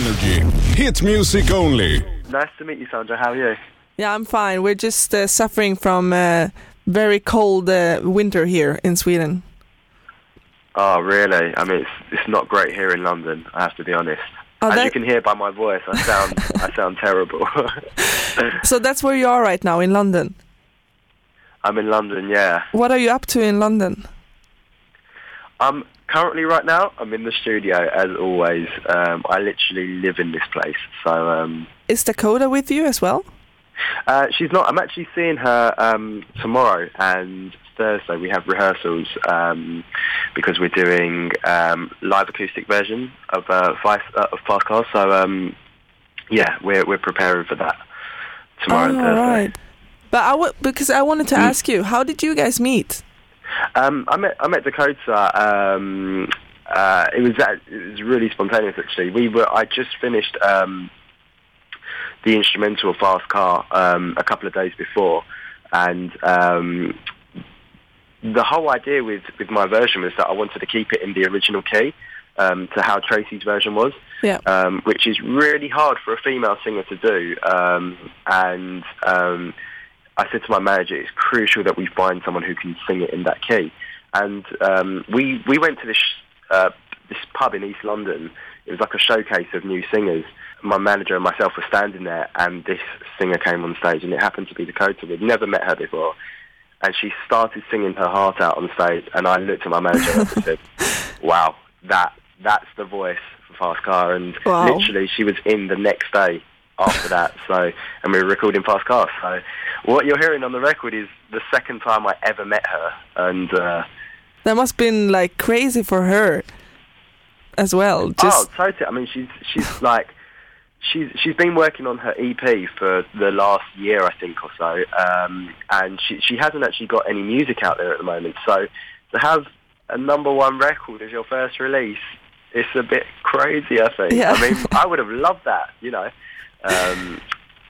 Energy. Hit music only. Nice to meet you, Sandra. How are you? Yeah, I'm fine. We're just uh, suffering from uh, very cold uh, winter here in Sweden. Oh, really? I mean, it's it's not great here in London. I have to be honest. Oh, As that- you can hear by my voice, I sound I sound terrible. So that's where you are right now in London. I'm in London, yeah. What are you up to in London? I'm currently right now. I'm in the studio as always. Um, I literally live in this place, so um, Is Dakota with you as well? uh, she's not. I'm actually seeing her um, tomorrow and Thursday. We have rehearsals um, because we're doing um, live acoustic version of uh, Vice, uh, of Fast Cars. So um, yeah, we're we're preparing for that tomorrow and oh, Thursday. right. But I w- because I wanted to Mm. ask you, how did you guys meet? Um, I met I met Dakota. Um, uh, it was that it was really spontaneous actually. We were I just finished um, the instrumental Fast Car um, a couple of days before, and um, the whole idea with with my version was that I wanted to keep it in the original key. Um, to how Tracy's version was, Yeah. um, which is really hard for a female singer to do. Um, and um, I said to my manager, it's crucial that we find someone who can sing it in that key. And um, we we went to this uh, this pub in East London. It was like a showcase of new singers. My manager and myself were standing there, and this singer came on stage, and it happened to be Dakota. We'd never met her before, and she started singing her heart out on stage. And I looked at my manager and I said, "Wow, that that's the voice for Fast Car." And Wow. literally, she was in the next day after that. So, and we were recording Fast Car. So, what you're hearing on the record is the second time I ever met her, and uh, That must been like crazy for her as well. Just oh, totally. I mean, she's she's like she's she's been working on her EP for the last year, I think, or so, um, and she she hasn't actually got any music out there at the moment. So to have a number one record as your first release, it's a bit crazy. I think. Yeah. I mean, I would have loved that. You know. Um,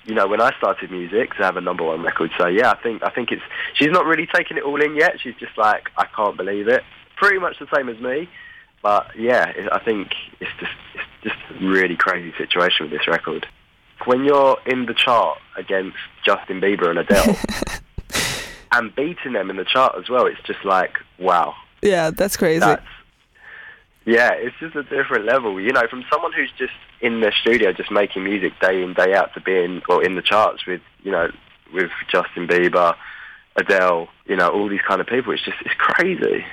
you know, when I started music, to have a number one record. So yeah, I think I think it's she's not really taking it all in yet. She's just like, I can't believe it. Pretty much the same as me. But yeah, it, I think it's just it's just a really crazy situation with this record. When you're in the chart against Justin Bieber and Adele, and beating them in the chart as well, it's just like wow. yeah, that's crazy. That's yeah, it's just a different level. You know, from someone who's just in the studio, just making music day in day out, to being or in the charts with you know with Justin Bieber, Adele, you know, all these kind of people. It's just it's crazy.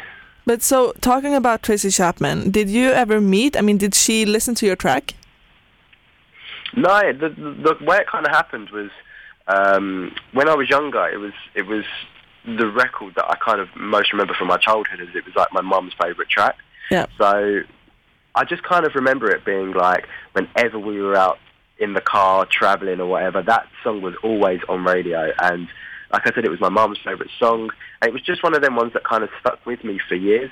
But so talking about Tracy Chapman, did you ever meet? I mean, did she listen to your track? No, the, the, the way it kind of happened was um, when I was younger. It was it was the record that I kind of most remember from my childhood. As it was like my mum's favourite track. Yeah. So I just kind of remember it being like whenever we were out in the car traveling or whatever, that song was always on radio. And like I said, it was my mum's favourite song. And it was just one of them ones that kind of stuck with me for years.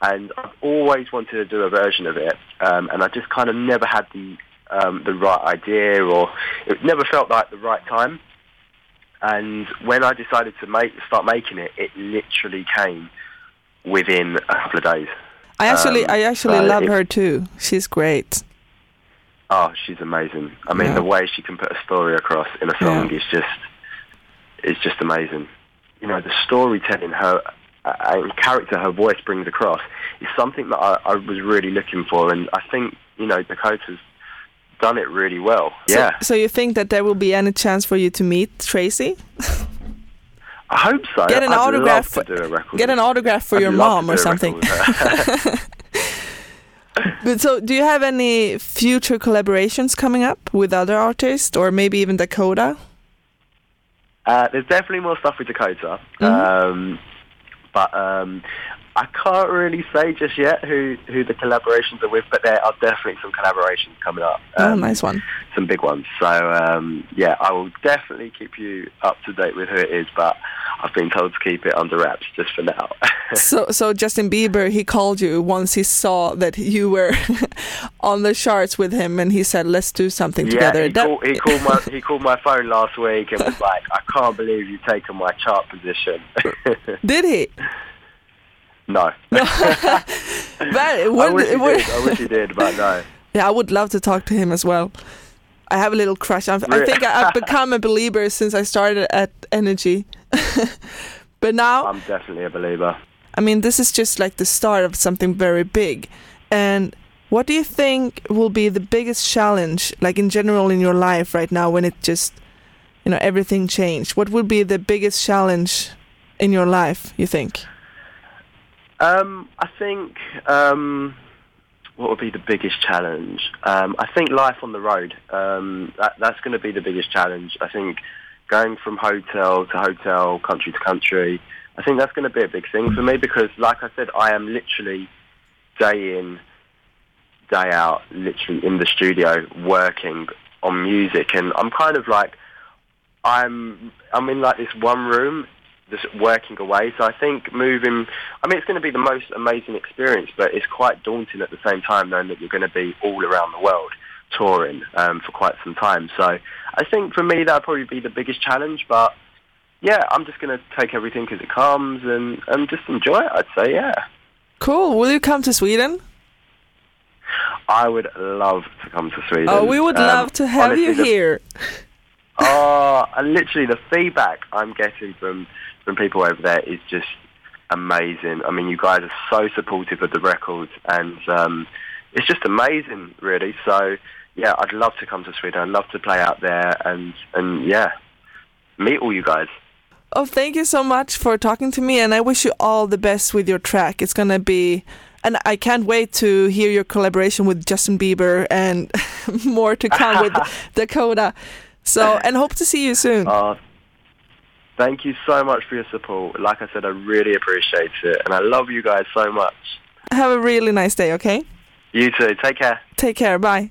And I've always wanted to do a version of it. Um, and I just kind of never had the um, the right idea or it never felt like the right time. And when I decided to make start making it, it literally came within a couple of days. I actually, Um, I actually so love it- her too. She's great. Oh, she's amazing. I mean, Yeah. the way she can put a story across in a song Yeah. is just is just amazing. You know, the storytelling her uh, and character her voice brings across is something that I, I was really looking for, and I think you know Dakota's done it really well. So- Yeah, So, you think that there will be any chance for you to meet Tracy? I hope so. Get an I'd autograph Love to do a record. Get an autograph for I'd your mom or something. record with her. But so, do you have any future collaborations coming up with other artists, or maybe even Dakota? Uh, there's definitely more stuff with Dakota, Mm-hmm. um, but um, I can't really say just yet who, who the collaborations are with. But there are definitely some collaborations coming up. oh, Um, nice one. Some big ones. So um, yeah, I will definitely keep you up to date with who it is. But I've been told to keep it under wraps just for now. So, so Justin Bieber, he called you once he saw that you were on the charts with him, and he said, "Let's do something yeah, together." he, That- called, he called my he called my phone last week and was like, "I can't believe you've taken my chart position." Did he? no. no. But I wish he would, did. I wish he did, but no. Yeah, I would love to talk to him as well. I have a little crush. I think I've become a believer since I started at Energy. But now, I'm definitely a believer. I mean, this is just like the start of something very big. And what do you think will be the biggest challenge, like in general in your life right now, when it just, you know, everything changed? What would be the biggest challenge in your life, you think? Um, I think um, what would be the biggest challenge? Um, I think life on the road. Um, that, that's going to be the biggest challenge. I think going from hotel to hotel, country to country. I think that's going to be a big thing for me because, like I said, I am literally day in, day out, literally in the studio working on music, and I'm kind of like, I'm I'm in like this one room just working away. So I think moving, I mean, it's going to be the most amazing experience, but it's quite daunting at the same time knowing that you're going to be all around the world touring um, for quite some time. So I think for me that would probably be the biggest challenge, but yeah, I'm just going to take everything as it comes and, and just enjoy it, I'd say, yeah. Cool. Will you come to Sweden? I would love to come to Sweden. Oh, we would Um, love to have honestly, you the- here. Oh, and literally the feedback I'm getting from from people over there is just amazing. I mean, you guys are so supportive of the record, and um, it's just amazing, really. So, yeah, I'd love to come to Sweden. I'd love to play out there, and and yeah, meet all you guys. Oh, thank you so much for talking to me, and I wish you all the best with your track. It's gonna be, and I can't wait to hear your collaboration with Justin Bieber and more to come with Dakota. So, and hope to see you soon. Uh, thank you so much for your support. Like I said, I really appreciate it, and I love you guys so much. Have a really nice day. Okay, You too. Take care. take care. Bye.